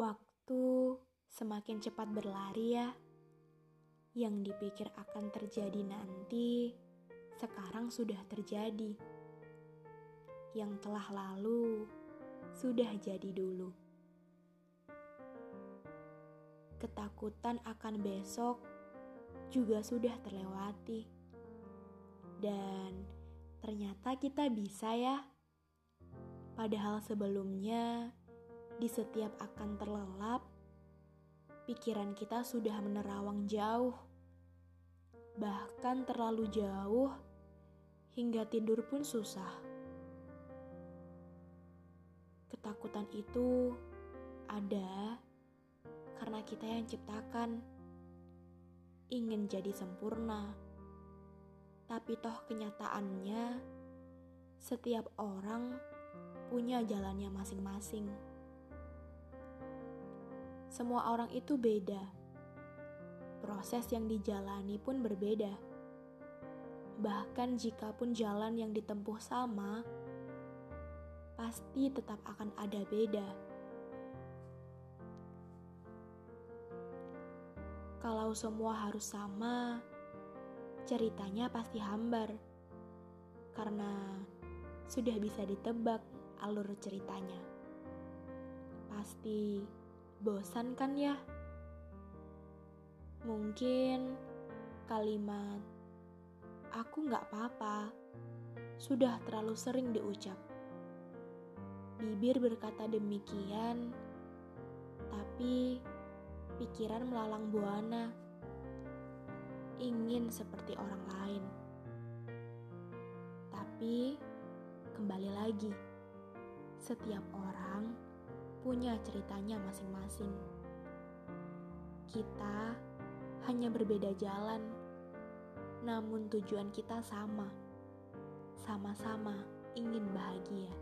Waktu semakin cepat berlari ya. Yang dipikir akan terjadi nanti, sekarang sudah terjadi. Yang telah lalu, sudah jadi dulu. Ketakutan akan besok juga sudah terlewati. Dan ternyata kita bisa ya. Padahal sebelumnya di setiap akan terlelap, pikiran kita sudah menerawang jauh, bahkan terlalu jauh hingga tidur pun susah. Ketakutan itu ada karena kita yang ciptakan, ingin jadi sempurna, tapi toh kenyataannya setiap orang punya jalannya masing-masing. Semua orang itu beda. Proses yang dijalani pun berbeda. Bahkan jika pun jalan yang ditempuh sama, pasti tetap akan ada beda. Kalau semua harus sama, ceritanya pasti hambar. Karena sudah bisa ditebak alur ceritanya. Pasti Bosan kan ya? Mungkin kalimat "aku nggak apa-apa" sudah terlalu sering diucap. Bibir berkata demikian, tapi pikiran melalang buana, ingin seperti orang lain. Tapi kembali lagi, setiap orang punya ceritanya masing-masing. Kita hanya berbeda jalan, namun tujuan kita sama. Sama-sama ingin bahagia.